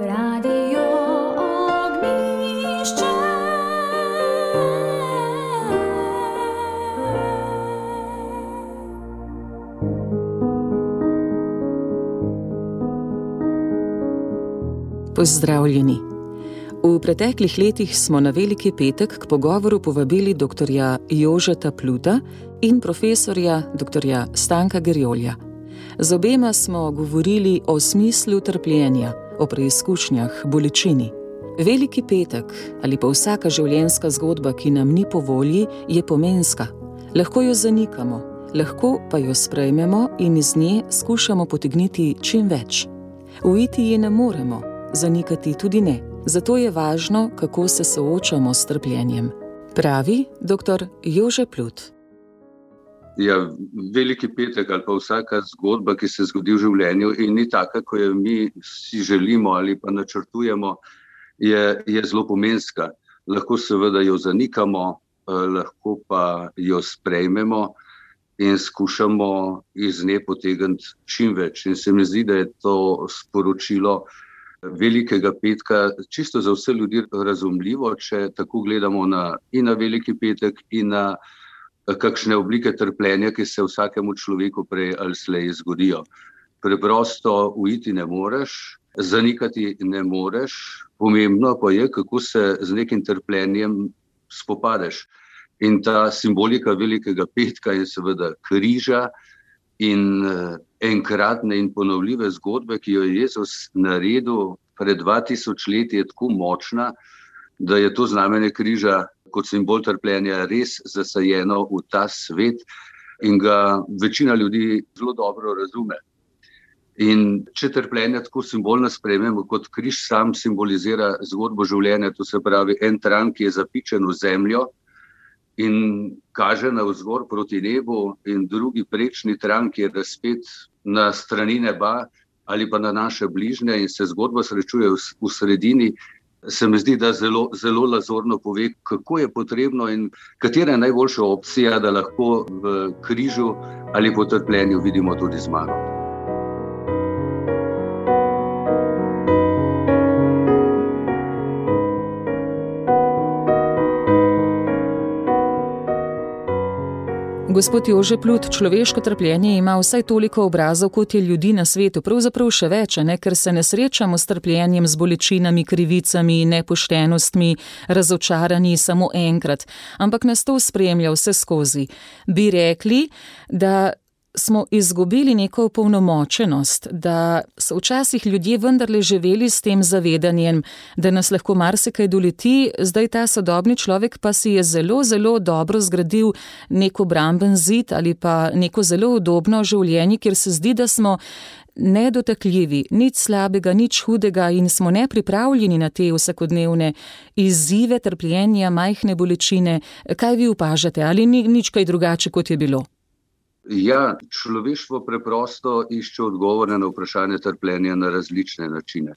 Radio Ognišče. Pozdravljeni. V preteklih letih smo na Veliki petek k pogovoru povabili dr. Jožeta Pluta in profesorja dr. Stanka Gerjolja. Z obema smo govorili o smislu trpljenja, o preizkušnjah, bolečini. Veliki petek ali pa vsaka življenjska zgodba, ki nam ni po volji, je pomenska. Lahko jo zanikamo, lahko pa jo sprejmemo in iz nje skušamo potegniti čim več. Uiti je ne moremo, zanikati tudi ne. Zato je važno, kako se soočamo s trpljenjem. Pravi dr. Jože Plut. Ja, veliki petek ali pa vsaka zgodba, ki se zgodi v življenju in ni taka, kot jo mi si želimo ali pa načrtujemo, je, je zelo pomenska. Lahko seveda jo zanikamo, eh, lahko pa jo sprejmemo in skušamo iz nje potegniti čim več. In se mi zdi, da je to sporočilo velikega petka čisto za vse ljudi razumljivo, če tako gledamo na, in na veliki petek in na kakšne oblike trpljenja, ki se vsakemu človeku prej ali slej zgodijo. Preprosto uiti ne moreš, zanikati ne moreš, pomembno pa je, kako se z nekim trpljenjem spopadeš. In ta simbolika velikega petka je seveda križa in enkratne in ponovljive zgodbe, ki jo je Jezus naredil pred 2000 leti, je tako močna, da je to znamenje križa kot simbol trpljenja res zasajeno v ta svet in ga večina ljudi zelo dobro razume. In če trpljenje tako simbolno sprejmemo, kot križ sam simbolizira zgodbo življenja, to se pravi en tran, ki je zapičen v zemljo in kaže na vzgor proti nebu, in drugi prečni tran, ki je razpet na strani neba ali pa na naše bližnje in se zgodba srečuje v, v sredini, se mi zdi, da zelo, zelo lazorno pove, kako je potrebno in katera je najboljša opcija, da lahko v križu ali potrpljenju vidimo tudi zmago. Gospod Jože Plut, človeško trpljenje ima vsaj toliko obrazov, kot je ljudi na svetu, pravzaprav še več, ne? ker se ne srečamo s trpljenjem, z bolečinami, krivicami, nepoštenostmi, razočaranji samo enkrat, ampak nas to spremlja vse skozi. Bi rekli, da smo izgubili neko opolnomočenost, da so včasih ljudje vendarle živeli s tem zavedanjem, da nas lahko marsikaj doleti, zdaj ta sodobni človek pa si je zelo, zelo dobro zgradil neko bramben zid ali pa neko zelo udobno življenje, kjer se zdi, da smo nedotakljivi, nič slabega, nič hudega in smo nepripravljeni na te vsakodnevne izzive, trpljenja, majhne bolečine. Kaj vi opažate ali ni nič kaj drugače, kot je bilo? Ja, človeštvo preprosto išče odgovore na vprašanje trpljenja na različne načine.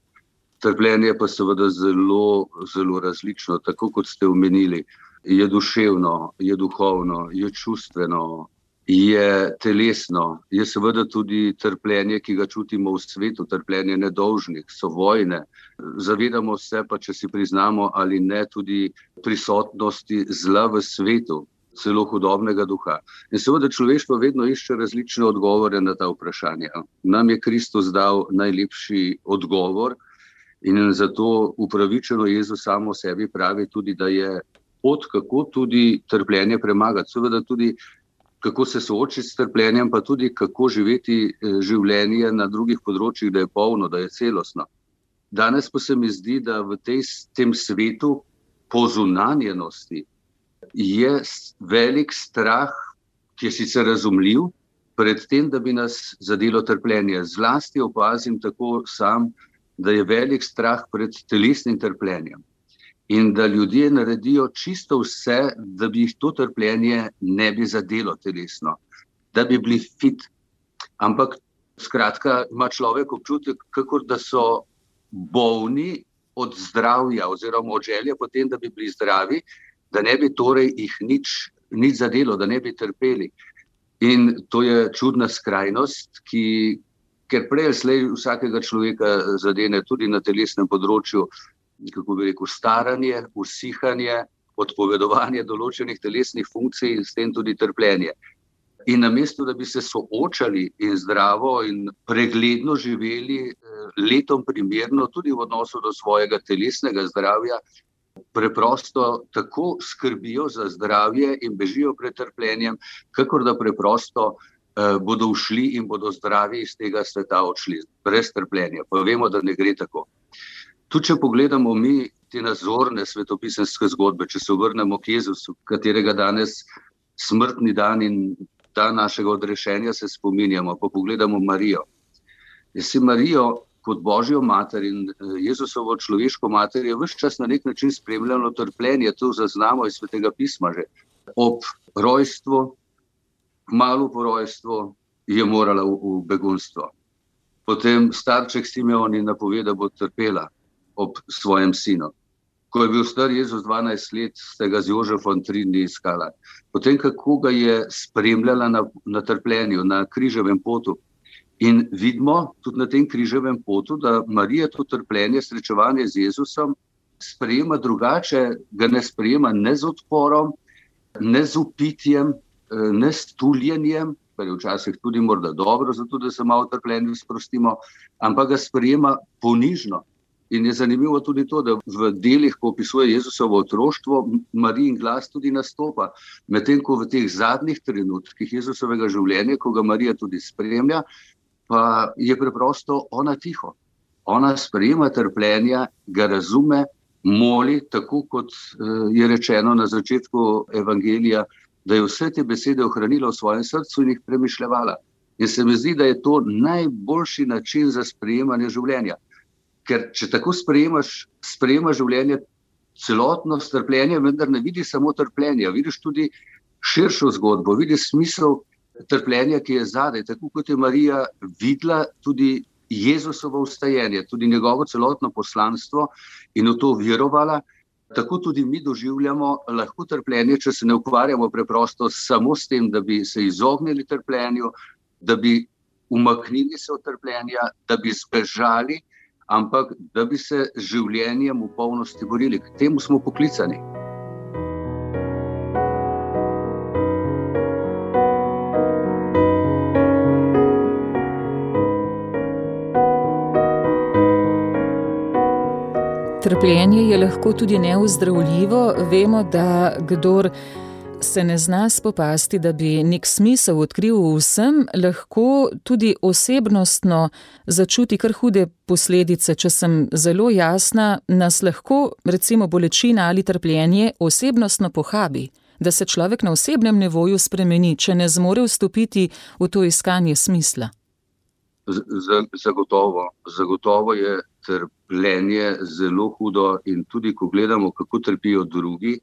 Trpljenje pa seveda zelo, zelo različno, tako kot ste omenili. Je duševno, je duhovno, je čustveno, je telesno, je seveda tudi trpljenje, ki ga čutimo v svetu, trpljenje nedolžnih, so vojne. Zavedamo se pa, če si priznamo ali ne, tudi prisotnosti zla v svetu, celo hudobnega duha. In seveda človeštvo vedno išče različne odgovore na ta vprašanja. Nam je Kristus dal najlepši odgovor in zato upravičeno Jezus samo sebi pravi tudi, da je pot, kako tudi trpljenje premagati. Seveda tudi, kako se soočiti s trpljenjem, pa tudi, kako živeti eh, življenje na drugih področjih, da je polno, da je celostno. Danes pa se mi zdi, da v tej, tem svetu pozunanjenosti, je velik strah, ki je sicer razumljiv, pred tem, da bi nas zadelo trpljenje. Zlasti opazim tako sam, da je velik strah pred telesnim trpljenjem. In da ljudje naredijo čisto vse, da bi jih to trpljenje ne bi zadelo telesno, da bi bili fit. Ampak, skratka, ima človek občutek, kako da so bolni od zdravja, oziroma od želje, potem, da bi bili zdravi, da ne bi torej jih nič, nič zadelo, da ne bi trpeli. In to je čudna skrajnost, ki ker prej slej vsakega človeka zadene tudi na telesnem področju, kako bi rekel, staranje, usihanje, odpovedovanje določenih telesnih funkcij in s tem tudi trpljenje. In namesto, da bi se soočali in zdravo in pregledno živeli, eh, letom primerno, tudi v odnosu do svojega telesnega zdravja, preprosto tako skrbijo za zdravje in bežijo pred trpljenjem, kakor da preprosto eh, bodo ušli in bodo zdravi iz tega sveta odšli, brez trpljenja. Pa vemo, da ne gre tako. Tudi, če pogledamo mi te nazorne svetopisanske zgodbe, če se vrnemo k Jezusu, katerega danes smrtni dan in dan našega odrešenja se spominjamo, pa pogledamo Marijo. Jaz si Marijo kot Božjo mater in eh, Jezusovo človeško mater je vse čas na nek način spremljalo trpljenje, to zaznamo iz svetega pisma. Že. Ob rojstvu, malo po rojstvu, je morala v, v begunstvo. Potem starček Simeon je napovedal, da bo trpela ob svojem sinu. Ko je bil star Jezus 12 let, ste ga z Jožefom tri dni iskala. Potem, kako ga je spremljala na, na trpljenju, na križevem potu, In vidimo tudi na tem križevem potu, da Marija to trpljenje, srečevanje z Jezusom, sprejema drugače, ga ne sprejema ne z odporom, ne z upitjem, eh, ne s tuljenjem, kar je včasih tudi morda dobro, zato da se malo trpljenja sprostimo, ampak ga sprejema ponižno. In je zanimivo tudi to, da v delih, ko opisuje Jezusovo otroštvo, Marijin glas tudi nastopa. Medtem ko v teh zadnjih trenutkih Jezusovega življenja, ko ga Marija tudi spremlja, pa je preprosto ona tiho. Ona sprejema trpljenja, ga razume, moli, tako kot eh, je rečeno na začetku Evangelija, da je vse te besede ohranila v svojem srcu in jih premišljala. In se mi zdi, da je to najboljši način za sprejemanje življenja. Ker če tako sprejemaš, sprejemaš življenje, celotno strpljenje, vendar ne vidiš samo trpljenja, vidiš tudi širšo zgodbo, vidiš smisel trpljenja, ki je zadaj, tako kot je Marija videla tudi Jezusovo ustajenje, tudi njegovo celotno poslanstvo in v to verovala. Tako tudi mi doživljamo lahko trpljenje, če se ne ukvarjamo preprosto samo s tem, da bi se izognili trpljenju, da bi umaknili se od trpljenja, da bi zbežali, ampak da bi se življenjem v polnosti borili. K temu smo poklicani. Trpljenje je lahko tudi neuzdravljivo. Vemo, da kdor se ne zna spopasti, da bi nek smisel odkril vsem, lahko tudi osebnostno začuti kar hude posledice. Če sem zelo jasna, nas lahko recimo bolečina ali trpljenje osebnostno pohabi, da se človek na osebnem nevoju spremeni, če ne zmore vstopiti v to iskanje smisla. Zagotovo, zagotovo je trpljenje zelo hudo, in tudi ko gledamo, kako trpijo drugi,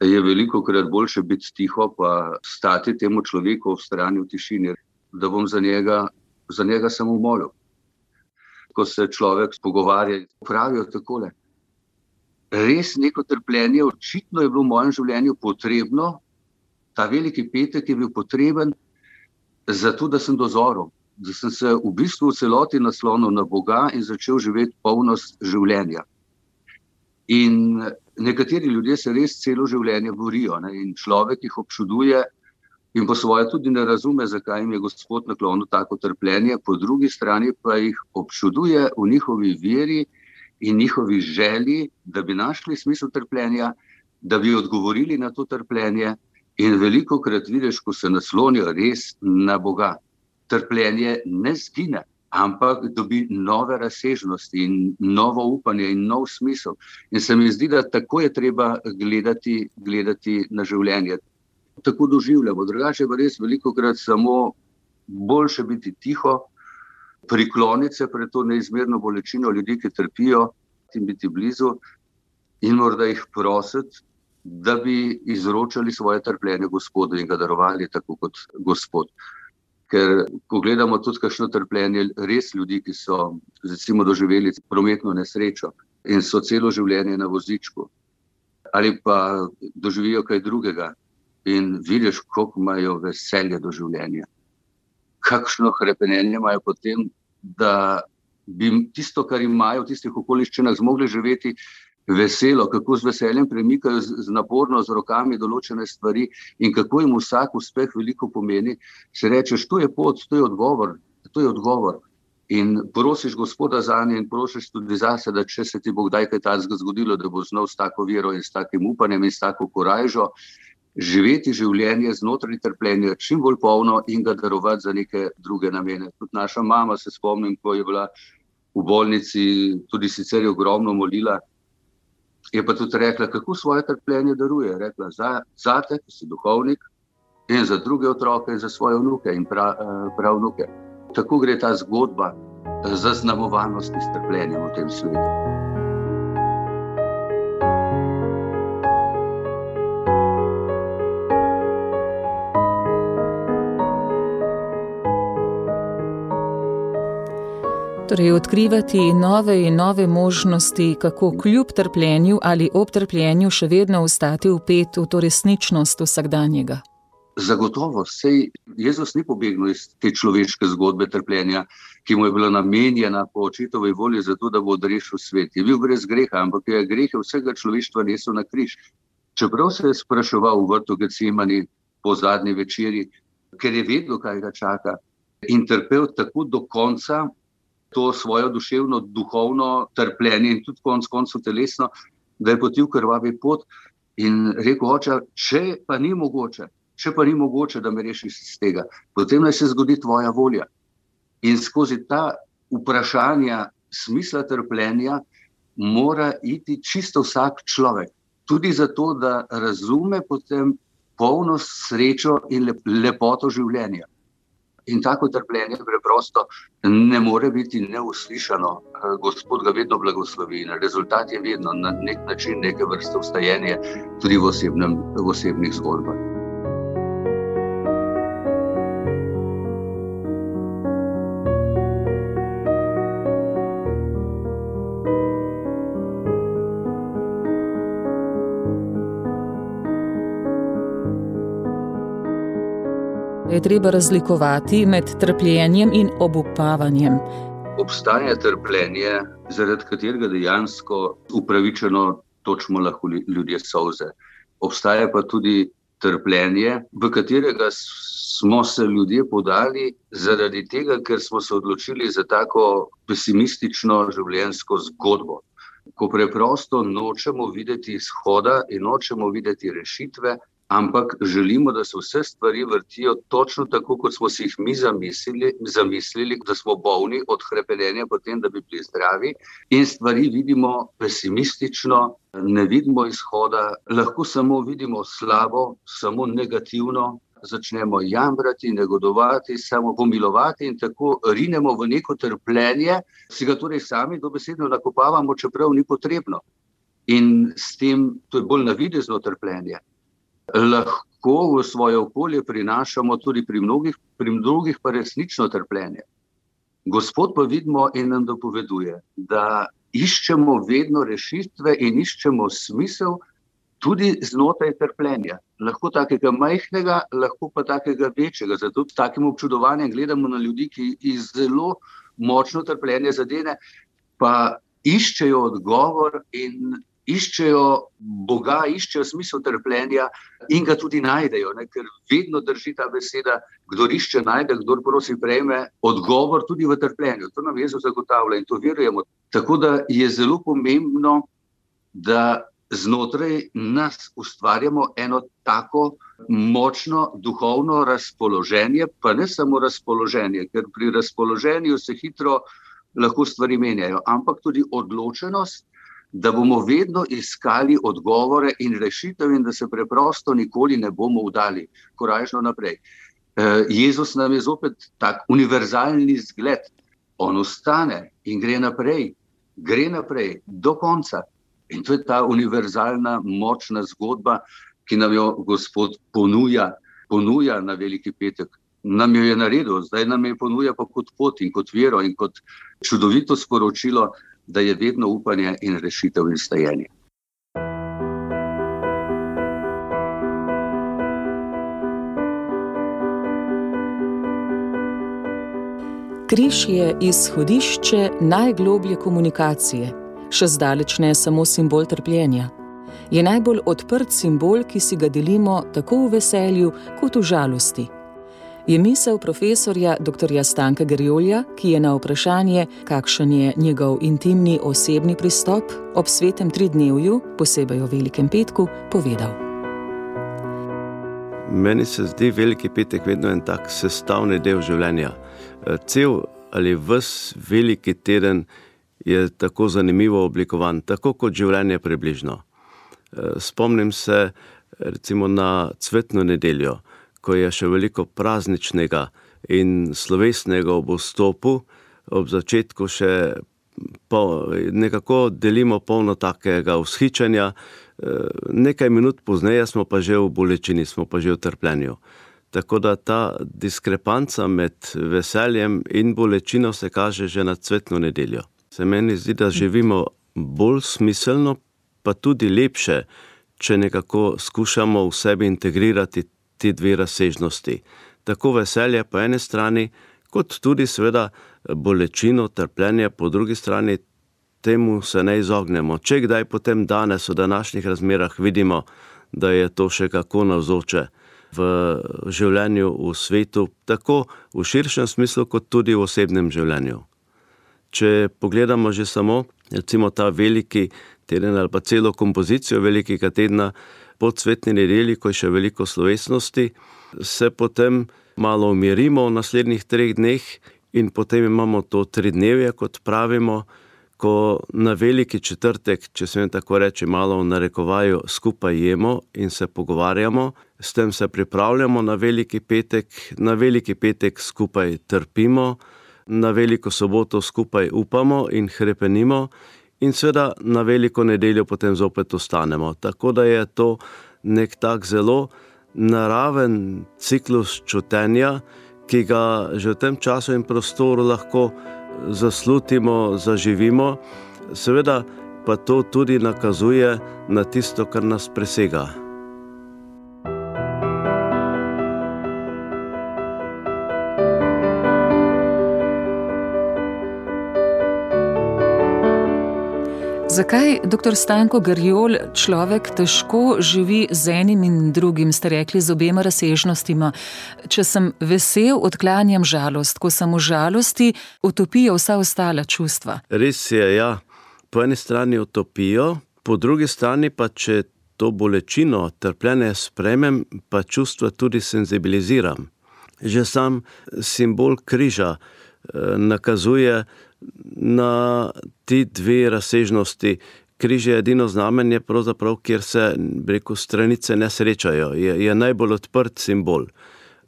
je veliko krat boljše biti tiho, pa stati temu človeku v strani v tišini, da bom za njega, za njega samo molil. Ko se človek pogovarja, pravijo takole. Res neko trpljenje, očitno je bilo v mojem življenju potrebno, ta veliki petek je bil potreben, zato da sem dozoril da sem se v bistvu v celoti naslonil na Boga in začel živeti polnost življenja. In nekateri ljudje se res celo življenje borijo ne? in človek jih občuduje, in po svoje tudi ne razume, zakaj jim je Gospod naklonil tako trpljenje, po drugi strani pa jih občuduje v njihovi veri in njihovi želji, da bi našli smisel trpljenja, da bi odgovorili na to trpljenje. In veliko krat vidiš, ko se naslonijo res na Boga trpljenje ne zgine, ampak dobi nove razsežnosti in novo upanje in nov smisel. In se mi zdi, da tako je treba gledati, gledati na življenje. Tako doživljamo, drugače pa res veliko krat samo boljše biti tiho, prikloniti se pred to neizmerno bolečino ljudi, ki trpijo, in biti blizu, in morda jih prositi, da bi izročali svoje trpljenje Gospodu in ga darovali tako kot Gospod. Ker, ko gledamo tudi kakšno trpljenje, res ljudi, ki so recimo, doživeli prometno nesrečo in so celo življenje na vozičku, ali pa doživijo kaj drugega in vidiš, koliko imajo veselje do življenja. Kakšno hrepenenje imajo potem, da bi tisto, kar imajo v tistih okoliščinah, zmogli živeti veselo, kako z veseljem premikajo z, z naporno z rokami določene stvari in kako jim vsak uspeh veliko pomeni, se rečeš, to je pot, to je odgovor, to je odgovor. In prosiš Gospoda za nje, in prosiš tudi za sebe, da če se ti bo kdaj kaj takega zgodilo, da bo znal s tako vero in s takim upanjem in s tako korajžo živeti življenje znotraj trpljenja, čim bolj polno in ga darovati za neke druge namene. Tudi naša mama se spomnim, ko je bila v bolnici, tudi sicer je ogromno molila, Je pa tudi rekla, kako svoje trpljenje daruje. Rekla za, za te, ki si duhovnik, in za druge otroke, in za svoje vnuke in prav, eh, prav vnuke. Tako gre ta zgodba eh, zaznamovanosti s trpljenjem v tem svetu. Torej, odkrivati nove in nove možnosti, kako kljub trpljenju ali ob trpljenju še vedno ostati upet v to resničnost vsakdanjega. Zagotovo, sej Jezus ni pobegnil iz te človeške zgodbe trpljenja, ki mu je bila namenjena po očetovi volji, zato da bo odrešil svet. Je bil brez greha, ampak je greh vsega človeštva nesel na križ. Čeprav se je spraševal v vrtu Gecimani po zadnji večeri, ker je vedel, kaj ga čaka, in trpel tako do konca, to svojo duševno, duhovno trpljenje in tudi konec koncev telesno, da je potil krvavi pot in rekel: Oče, če pa ni mogoče, če pa ni mogoče, da me rešiš iz tega, potem naj se zgodi tvoja volja. In skozi ta vprašanja smisla trpljenja mora iti čisto vsak človek. Tudi zato, da razume potem polnost, srečo in lepoto življenja. In tako trpljenje preprosto ne more biti neuslišano. Gospod ga vedno blagoslovi in rezultat je vedno na nek način neke vrste ustajenje tudi v, osebnem, v osebnih zgodbah. Je treba razlikovati med trpljenjem in obupavanjem. Obstaja trpljenje, zaradi katerega dejansko upravičeno točemo lahko ljudje solze. Obstaja pa tudi trpljenje, v katerega smo se ljudje podali zaradi tega, ker smo se odločili za tako pesimistično življenjsko zgodbo. Ko preprosto nočemo videti izhoda in nočemo videti rešitve, ampak želimo, da se vse stvari vrtijo točno tako, kot smo si jih mi zamislili, zamislili da smo bolni od krepenja, potem da bi bili zdravi, in stvari vidimo pesimistično, ne vidimo izhoda, lahko samo vidimo slabo, samo negativno. Začnemo jamrati, negodovati, samo pomilovati, in tako rinemo v neko trpljenje, si ga torej sami dobesedno nakopavamo, čeprav ni potrebno. In s tem, to je bolj navidezno trpljenje, lahko v svoje okolje prinašamo tudi pri mnogih, pri drugih pa resnično trpljenje. Gospod pa vidimo in nam dopoveduje, da iščemo vedno rešitve in iščemo smisel tudi znotraj trpljenja. Lahko takega majhnega, lahko pa takega večjega. Zato s takim občudovanjem gledamo na ljudi, ki jih zelo močno trpljenje zadene, pa iščejo odgovor in iščejo Boga, iščejo smisel trpljenja in ga tudi najdejo, ne? ker vedno drži ta beseda: kdo išče, najde, kdo prosi, prejme odgovor tudi v trpljenju. To nam Jezus zagotavlja in to verujemo. Tako da je zelo pomembno, da znotraj nas ustvarjamo eno tako močno duhovno razpoloženje, pa ne samo razpoloženje, ker pri razpoloženju se hitro lahko stvari menjajo, ampak tudi odločenost da bomo vedno iskali odgovore in rešitev, in da se preprosto nikoli ne bomo vdali, korajšno naprej. Eh, Jezus nam je zopet tak univerzalni zgled. On ostane in gre naprej, gre naprej do konca. In to je ta univerzalna, močna zgodba, ki nam jo Gospod ponuja, ponuja na Veliki petek. Nam jo je naredil, zdaj nam jo ponuja pa kot pot in kot vero in kot čudovito sporočilo, da je vedno upanje in rešitev in stajanje. Križ je izhodišče najgloblje komunikacije, še zdaleč ne samo simbol trpljenja. Je najbolj odprt simbol, ki si ga delimo tako v veselju kot v žalosti je misel profesorja dr. Stanka Gerjolja, ki je na vprašanje, kakšen je njegov intimni osebni pristop ob svetem tridnevju, posebej o velikem petku, povedal. Meni se zdi veliki petek vedno en tak sestavni del življenja. Cel ali vse veliki teden je tako zanimivo oblikovan, tako kot življenje približno. Spomnim se recimo na cvetno nedeljo ko je še veliko prazničnega in slovesnega ob vstopu, ob začetku še po, nekako delimo polno takega vzhičenja, eh, nekaj minut pozneje smo pa že v bolečini, smo pa že v trpljenju. Tako da ta diskrepanca med veseljem in bolečino se kaže že na cvetno nedeljo. Se meni zdi, da živimo bolj smiselno, pa tudi lepše, če nekako skušamo v sebi integrirati ti dve razsežnosti. Tako veselje po eni strani, kot tudi seveda bolečino, trpljenje po drugi strani, temu se ne izognemo. Če kdaj potem danes v današnjih razmerah vidimo, da je to še kako navzoče v življenju v svetu, tako v širšem smislu, kot tudi v osebnem življenju. Če pogledamo že samo recimo ta veliki teden ali pa celo kompozicijo velikega tedna, po cvetni nedelji, ko je še veliko slovesnosti, se potem malo umirimo v naslednjih treh dneh in potem imamo to tri dnevje, kot pravimo, ko na veliki četrtek, če se jim tako reče, malo v narekovaju, skupaj jemo in se pogovarjamo, s tem se pripravljamo na veliki petek, na veliki petek skupaj trpimo, na veliko soboto skupaj upamo in hrepenimo in seveda na veliko nedeljo potem zopet ostanemo. Tako da je to nek tak zelo naraven ciklus čutenja, ki ga že v tem času in prostoru lahko zaslutimo, zaživimo, seveda pa to tudi nakazuje na tisto, kar nas presega. Zakaj, dr. Stanko Grjol, človek težko živi z enim in drugim, ste rekli, z obema razsežnostima? Če sem vesel, odklanjam žalost, ko sem v žalosti, utopijo vsa ostala čustva. Res je, ja. Po eni strani utopijo, po drugi strani pa, če to bolečino, trpljenje spremem, pa čustva tudi senzibiliziram. Že sam simbol križa eh, nakazuje, na ti dve razsežnosti. Križ je edino znamenje, kjer se reko, stranice ne srečajo, je, je najbolj odprt simbol.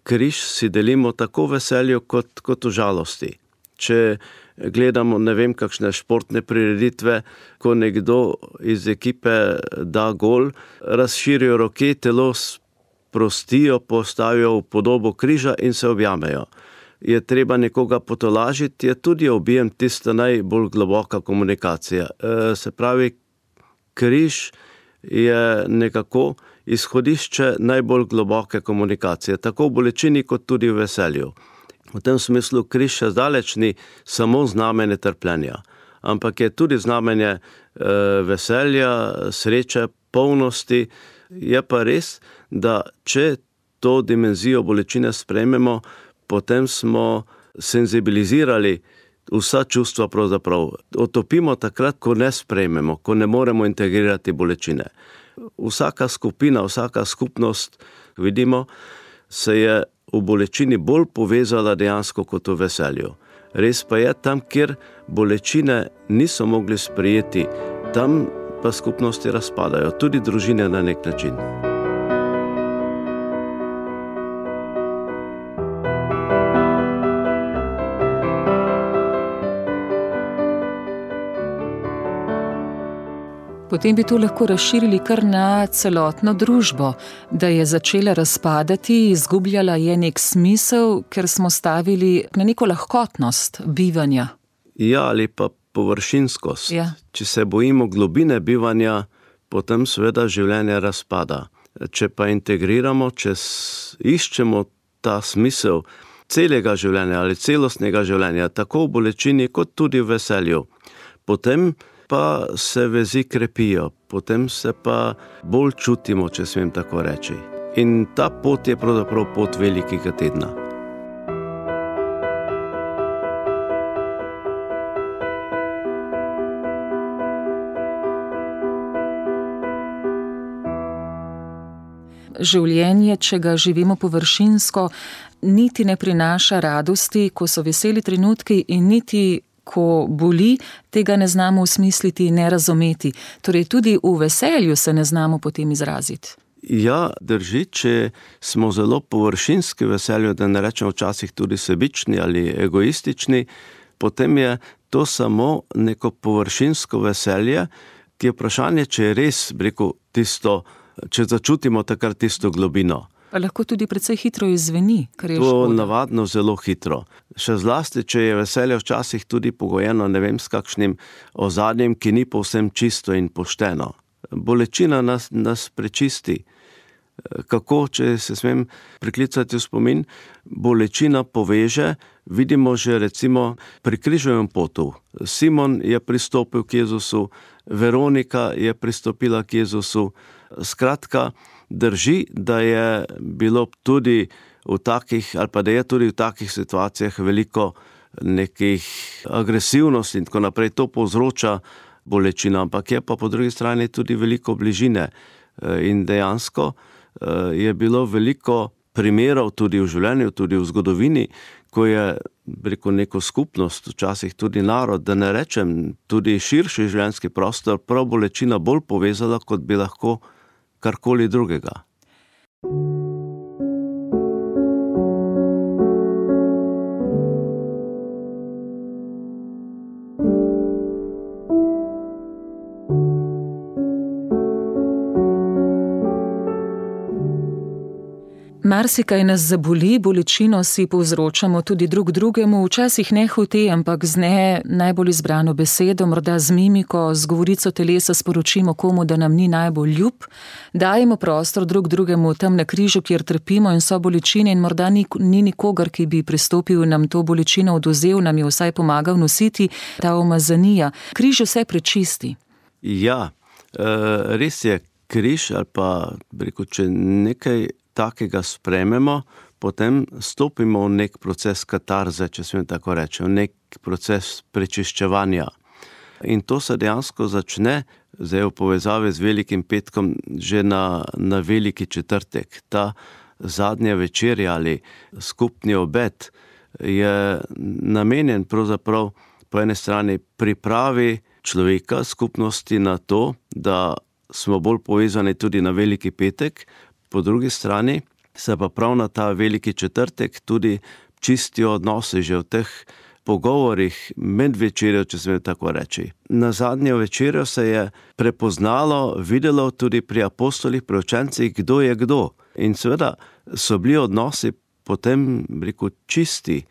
Križ si delimo tako veseljo, kot, kot v žalosti. Če gledamo, ne vem, kakšne športne prireditve, ko nekdo iz ekipe da gol, razširijo roke, telo sprostijo, postavijo v podobo križa in se objamejo je treba nekoga potolažiti, je tudi objem tista najbolj globoka komunikacija. E, se pravi, križ je nekako izhodišče najbolj globoke komunikacije, tako v bolečini, kot tudi v veselju. V tem smislu križ še zdaleč ni samo znamenje trpljenja, ampak je tudi znamenje e, veselja, sreče, polnosti. Je pa res, da če to dimenzijo bolečine sprejmemo, potem smo senzibilizirali vsa čustva, pravzaprav otopimo takrat, ko ne sprejmemo, ko ne moremo integrirati bolečine. Vsaka skupina, vsaka skupnost, vidimo, se je v bolečini bolj povezala dejansko kot v veselju. Res pa je, tam, kjer bolečine niso mogli sprejeti, tam pa skupnosti razpadajo, tudi družine na nek način. Potem bi to lahko razširili kar na celotno družbo, da je začela razpadati, izgubljala je nek smisel, ker smo stavili na neko lahkotnost bivanja. Ja, ali pa površinskost. Ja. Če se bojimo globine bivanja, potem seveda življenje razpada. Če pa integriramo, če iščemo ta smisel celega življenja ali celostnega življenja, tako v bolečini, kot tudi v veselju. Potem pa se vezi krepijo, potem se pa bolj čutimo, če smem tako reči. In ta pot je pravzaprav pot velikega tedna. Življenje, če ga živimo površinsko, niti ne prinaša radosti, ko so veseli trenutki, in niti ko boli, tega ne znamo usmisliti in razumeti. Torej, tudi v veselju se ne znamo potem izraziti. Ja, drži, če smo zelo površinski v veselju, da ne rečemo včasih tudi sebični ali egoistični, potem je to samo neko površinsko veselje, ki je vprašanje, če je res, rekel, tisto, če začutimo takrat tisto globino. Pa lahko tudi precej hitro izveni, je To škoda. navadno zelo hitro. Še zlasti, če je veselje včasih tudi pogojeno ne vem s kakšnim ozadjem, ki ni povsem čisto in pošteno. Bolečina nas, nas prečisti. Kako, če se smem priklicati v spomin, bolečina poveže, vidimo že recimo pri križovem potu. Simon je pristopil k Jezusu, Veronika je pristopila k Jezusu. Skratka, drži, da je bilo tudi v takih, ali pa da je tudi v takih situacijah veliko nekih agresivnosti in tako naprej. To povzroča bolečino, ampak je pa po drugi strani tudi veliko bližine. Eh, In dejansko eh, je bilo veliko primerov tudi v življenju, tudi v zgodovini, ko je rekel, neko skupnost, včasih tudi narod, da ne rečem tudi širši življenjski prostor, prav bolečina bolj povezala, kot bi lahko karkoli drugega. Marsikaj nas zaboli, bolečino si povzročamo tudi drug drugemu, včasih ne hote, ampak z ne najbolj izbrano besedo, morda z mimiko, z govorico telesa sporočimo komu, da nam ni najbolj ljub. Dajemo prostor drug drugemu tam na križu, kjer trpimo in so bolečine, in morda ni, ni nikogar, ki bi pristopil in nam to bolečino oduzel, nam je vsaj pomagal nositi ta umazanija. Križ vse prečisti. Ja, eh, res je, križ ali pa rekel, če nekaj takega sprememo, potem stopimo v nek proces katarze, če smem tako reči, v nek proces prečiščevanja. In to se dejansko začne zdaj v povezavi z Velikim petkom, že na, na Veliki četrtek. Ta zadnja večerja ali skupni obed je namenjen pravzaprav po eni strani pripravi človeka, skupnosti na to, da smo bolj povezani tudi na Veliki petek, po drugi strani se pa prav na ta Veliki četrtek tudi čistijo odnose že v teh pogovorih med večerjo, če smem tako reči. Na zadnjo večerjo se je prepoznalo, videlo tudi pri apostolih, pri učencih, kdo je kdo. In seveda so bili odnosi potem, rekel, čisti.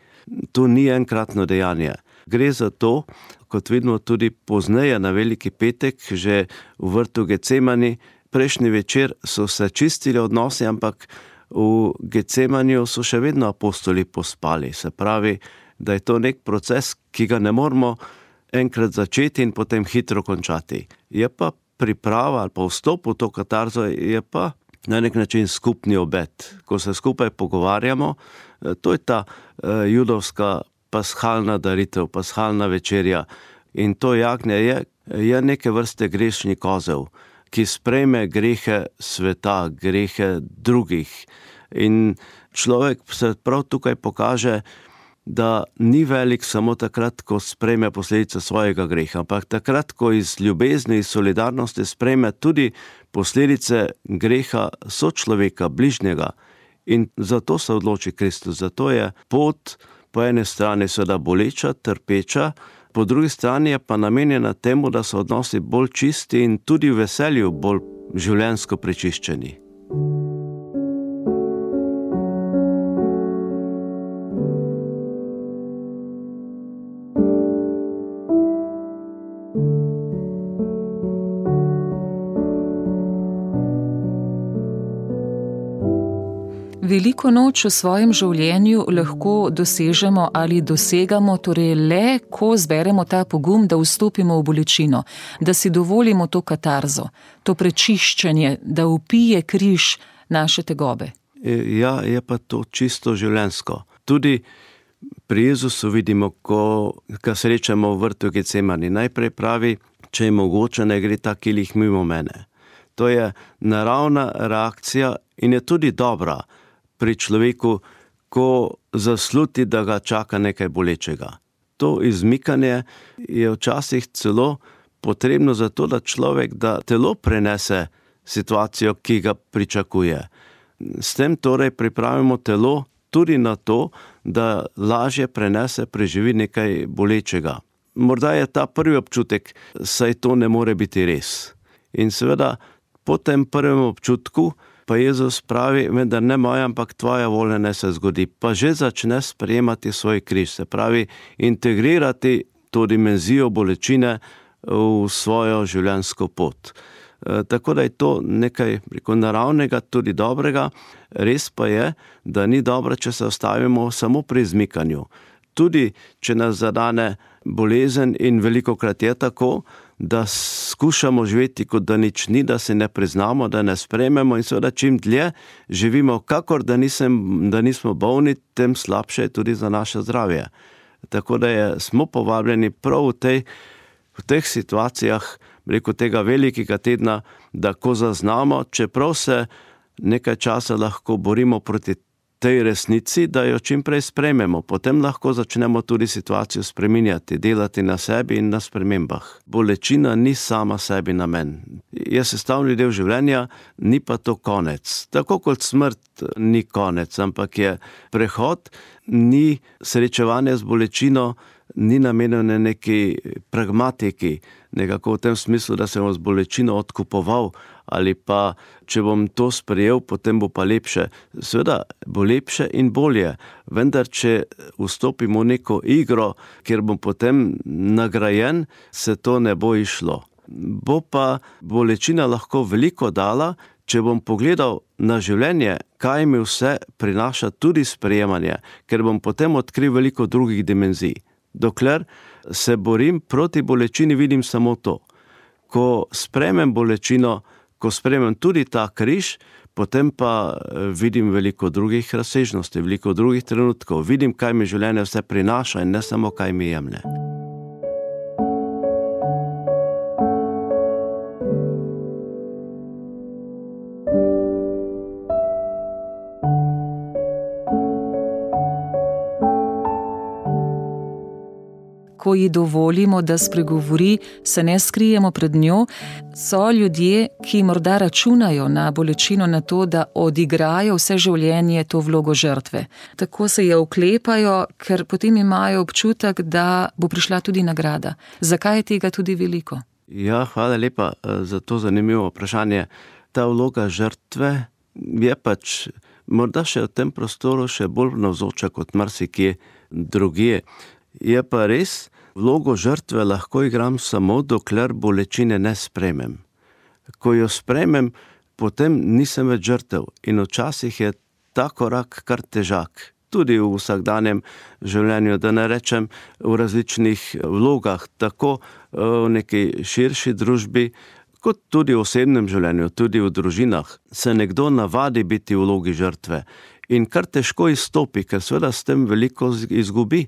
To ni enkratno dejanje. Gre za to, kot vidimo tudi pozneje na Veliki petek, že v vrtu Gecemani, prejšnji večer so se čistili odnosi, ampak v Gecemanju so še vedno apostoli pospali. Se pravi, da je to nek proces, ki ga ne moramo enkrat začeti in potem hitro končati. Je pa priprava ali pa vstop v to katarzo, je pa na nek način skupni obet. Ko se skupaj pogovarjamo, to je ta uh, judovska paschalna daritev, paschalna večerja. In to jagnje je, je neke vrste grešni kozel, ki sprejme grehe sveta, grehe drugih. In človek se prav tukaj pokaže, da ni velik samo takrat, ko sprejme posledice svojega greha, ampak takrat, ko iz ljubezni in solidarnosti sprejme tudi posledice greha sočloveka, bližnjega. In zato se odloči Kristus, zato je pot po eni strani seveda boleča, trpeča, po drugi strani je pa namenjena temu, da so odnosi bolj čisti in tudi v veselju bolj življensko prečiščeni. Veliko noč v svojem življenju lahko dosežemo ali dosegamo, torej le, ko zberemo ta pogum, da vstopimo v bolečino, da si dovolimo to katarzo, to prečiščenje, da upije križ naše tegobe. E, ja, je pa to čisto življensko. Tudi pri Jezusu vidimo, ko ga srečamo v vrtu Gecemani. Najprej pravi, če je mogoče, ne gre ta kilih mimo mene. To je naravna reakcija in je tudi dobra pri človeku, ko zasluti, da ga čaka nekaj bolečega. To izmikanje je včasih celo potrebno zato, da človek da telo prenese situacijo, ki ga pričakuje. S tem torej pripravimo telo tudi na to, da lažje prenese, preživi nekaj bolečega. Morda je ta prvi občutek, saj to ne more biti res. In seveda po tem prvem občutku, pa Jezus pravi, vendar ne moja, ampak tvoja volja ne se zgodi. Pa že začne sprejemati svoj križ, se pravi, integrirati to dimenzijo bolečine v svojo življenjsko pot. E, tako da je to nekaj preko naravnega, tudi dobrega. Res pa je, da ni dobro, če se ostavimo samo pri izmikanju. Tudi če nas zadane bolezen, in veliko krat je tako, da skušamo živeti, kot da nič ni, da se ne priznamo, da ne sprememo in seveda čim dlje živimo, kakor da, nisem, da nismo bolni, tem slabše je tudi za naše zdravje. Tako da je, smo povabljeni prav v, tej, v teh situacijah, preko tega velikega tedna, da ko zaznamo, čeprav se nekaj časa lahko borimo proti tej resnici, da jo čim prej sprejmemo, potem lahko začnemo tudi situacijo spreminjati, delati na sebi in na spremembah. Bolečina ni sama sebi namen. Je sestavni del življenja, ni pa to konec. Tako kot smrt ni konec, ampak je prehod, ni srečevanje z bolečino, ni namenjeno neki pragmatiki, nekako v tem smislu, da se bom z bolečino odkupoval ali pa če bom to sprejel, potem bo pa lepše. Sveda bo lepše in bolje, vendar če vstopimo v neko igro, kjer bom potem nagrajen, se to ne bo išlo. Bo pa bolečina lahko veliko dala, če bom pogledal na življenje, kaj mi vse prinaša tudi sprejemanje, ker bom potem odkril veliko drugih dimenzij dokler se borim proti bolečini, vidim samo to. Ko spremem bolečino, ko spremem tudi ta križ, potem pa eh, vidim veliko drugih razsežnosti, veliko drugih trenutkov, vidim, kaj mi življenje vse prinaša in ne samo, kaj mi jemlje. Ko ji dovolimo, da spregovori, se ne skrijemo pred njo. So ljudje, ki morda računajo na bolečino, na to, da odigrajo vse življenje to vlogo žrtve. Tako se je oklepajo, ker potem imajo občutek, da bo prišla tudi nagrada. Zakaj je tega tudi veliko? Ja, hvala lepa eh, za to zanimivo vprašanje. Ta vloga žrtve je pač morda še v tem prostoru še bolj navzoča kot marsikje drugje. Je pa res, vlogo žrtve lahko igram samo, dokler bolečine ne spremem. Ko jo spremem, potem nisem več žrtev in včasih je ta korak kar težak. Tudi v vsakdanjem življenju, da ne rečem v različnih vlogah, tako eh, v neki širši družbi, kot tudi v osebnem življenju, tudi v družinah, se nekdo navadi biti v vlogi žrtve in kar težko izstopi, ker seveda s tem veliko izgubi.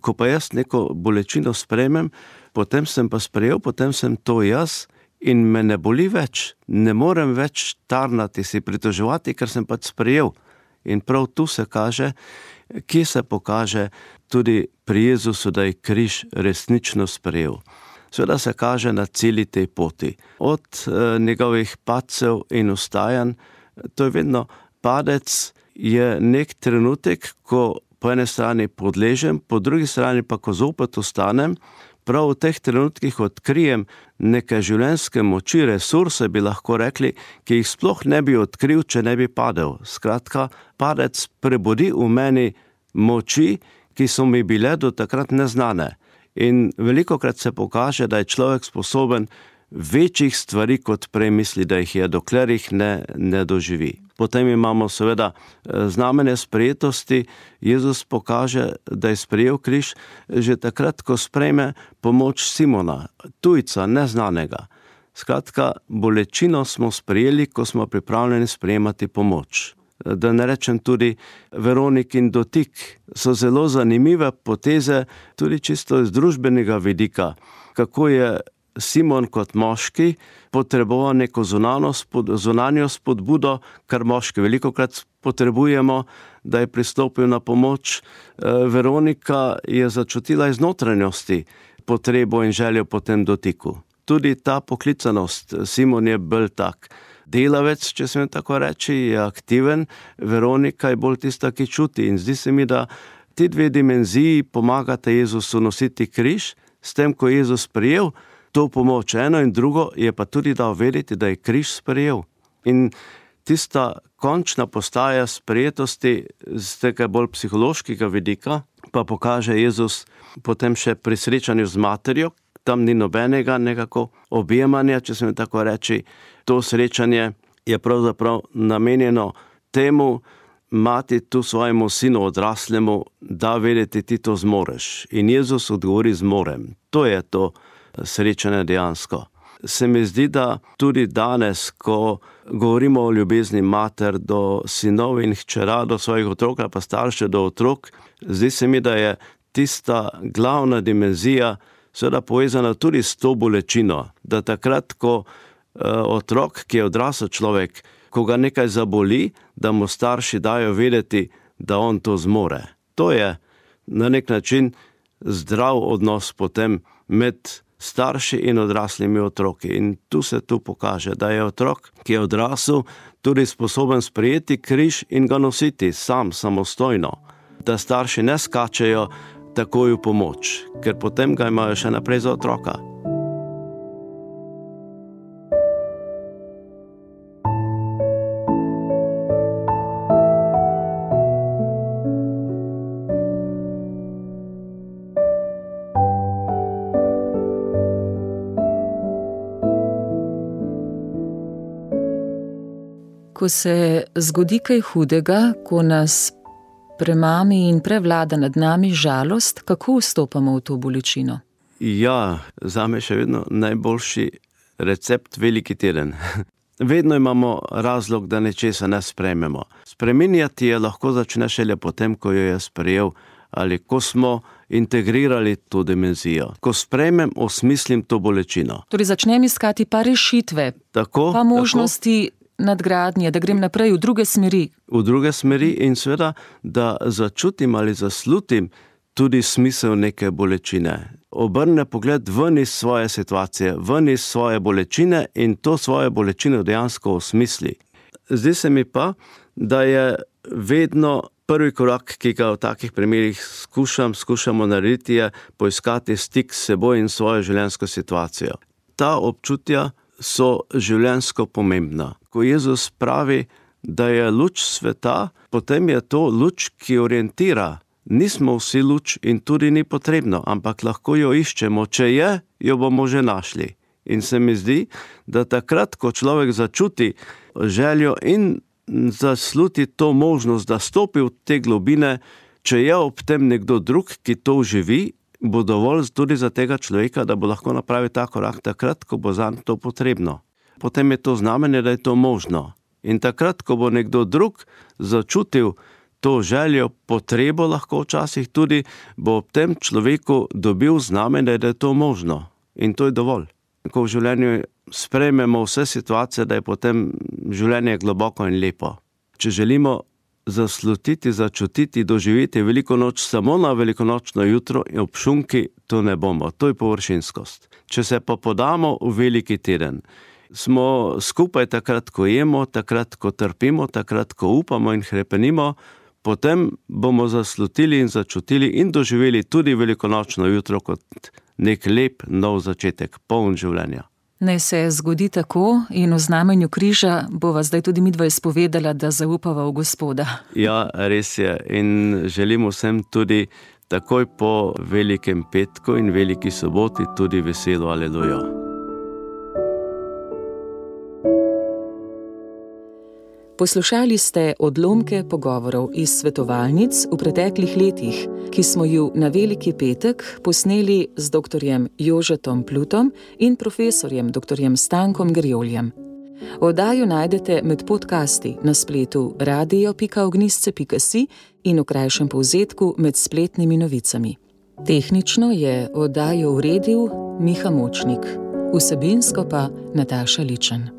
Ko pa jaz neko bolečino sprejmem, potem sem pa sprejel, potem sem to jaz in me ne boli več, ne morem več tarnati, si pritoževati, ker sem pač sprejel. In prav tu se kaže, kje se pokaže tudi pri Jezusu, da je križ resnično sprejel. Sveda se kaže na celi tej poti, od e, njegovih pacev in ustajanj, to je vedno padec, je nek trenutek, ko po eni strani podležem, po drugi strani pa, ko zopet ostanem, prav v teh trenutkih odkrijem neke življenjske moči, resurse, bi lahko rekli, ki jih sploh ne bi odkril, če ne bi padel. Skratka, padec prebudi v meni moči, ki so mi bile do takrat neznane. In veliko krat se pokaže, da je človek sposoben večjih stvari, kot prej misli, da jih je, dokler jih ne, ne doživi. Potem imamo seveda eh, znamenje sprejetosti. Jezus pokaže, da je sprejel križ že takrat, ko sprejme pomoč Simona, tujca, neznanega. Skratka, bolečino smo sprejeli, ko smo pripravljeni sprejemati pomoč. Da ne rečem tudi Veronik in dotik, so zelo zanimive poteze, tudi čisto iz družbenega vidika, kako je Simon kot moški potreboval neko zunanjo spodbudo, kar moški veliko krat potrebujemo, da je pristopil na pomoč. Eh, Veronika je začutila iz notranjosti potrebo in željo po tem dotiku. Tudi ta poklicanost, Simon je bolj tak. Delavec, če smem tako reči, je aktiven, Veronika je bolj tista, ki čuti. In zdi se mi, da ti dve dimenziji pomagata Jezusu nositi križ, s tem, ko je Jezus prijel to pomoč. Eno in drugo je pa tudi dal vedeti, da je križ sprejel. In tista končna postaja sprejetosti z tega bolj psihološkega vidika pa pokaže Jezus potem še pri srečanju z materjo. Tam ni nobenega nekako objemanja, če se mi tako reči. To srečanje je pravzaprav namenjeno temu, mati tu svojemu sinu odraslemu, da vedeti, ti to zmoreš. In Jezus odgovori zmorem. To je to srečanje dejansko. Se mi zdi, da tudi danes, ko govorimo o ljubezni mater do sinov in hčera, do svojih otrok, pa starše do otrok, zdi se mi, da je tista glavna dimenzija, seveda povezana tudi s to bolečino. Da takrat, ko uh, otrok, ki je odrasel človek, ko ga nekaj zaboli, da mu starši dajo vedeti, da on to zmore. To je na nek način zdrav odnos potem med starši in odraslimi otroki. In tu se tu pokaže, da je otrok, ki je odrasel, tudi sposoben sprejeti križ in ga nositi sam, samostojno. Da starši ne skačejo takoj v pomoč, ker potem ga imajo še naprej za otroka. Ko se zgodi kaj hudega, ko nas premami in prevlada nad nami žalost, kako vstopamo v to bolečino? Ja, za me je še vedno najboljši recept veliki teden. Vedno imamo razlog, da nečesa ne sprejmemo. Spreminjati je lahko začne šele potem, ko jo je sprejel ali ko smo integrirali to dimenzijo. Ko sprejmem, osmislim to bolečino. Torej, začnem iskati pa rešitve, tako, pa možnosti. Nadgradnje, da grem naprej v druge smeri. V druge smeri in seveda, da začutim ali zaslutim tudi smisel neke bolečine. Obrne pogled ven iz svoje situacije, ven iz svoje bolečine in to svoje bolečine dejansko osmisli. Zdi se mi pa, da je vedno prvi korak, ki ga v takih primerih skušam, skušamo narediti, je poiskati stik s seboj in svojo življenjsko situacijo. Ta občutja so življenjsko pomembna. Ko Jezus pravi, da je luč sveta, potem je to luč, ki orientira. Nismo vsi luč in tudi ni potrebno, ampak lahko jo iščemo, če je, jo bomo že našli. In se mi zdi, da takrat, ko človek začuti željo in zasluti to možnost, da stopi v te globine, če je ob tem nekdo drug, ki to živi, bo dovolj tudi za tega človeka, da bo lahko napravil ta korak takrat, ko bo za to potrebno. Potem je to znamenje, da je to možno. In takrat, ko bo nekdo drug začutil to željo, potrebo, lahko včasih tudi bo ob tem človeku dobil znamenje, da je to možno. In to je dovolj. Ko v življenju sprejmemo vse situacije, da je potem življenje globoko in lepo. Če želimo zaslutiti, začutiti, doživeti veliko noč samo na velikonočno jutro in ob šunki, to ne bomo, to je površinskost. Če se pa podamo v veliki teden, smo skupaj takrat, ko jemo, takrat, ko trpimo, takrat, ko upamo in krepenimo, potem bomo zaslutili in začutili in doživeli tudi velikonočno jutro kot nek lep nov začetek, poln življenja. Ne se zgodi tako, in v znamenju križa bova zdaj tudi mi dva izpovedala, da zaupava v Gospoda. Ja, res je. In želim vsem tudi takoj po velikem petku in veliki soboti tudi veselo alelujo. Poslušali ste odlomke pogovorov iz svetovalnic v preteklih letih, ki smo ju na Veliki petek posneli z dr. Jožetom Plutom in profesorjem dr. Stankom Grjoljem. Oddajo najdete med podcasti na spletu radio.ognisce.si in v krajšem povzetku med spletnimi novicami. Tehnično je oddajo uredil Miha Močnik, vsebinsko pa Nataša Ličen.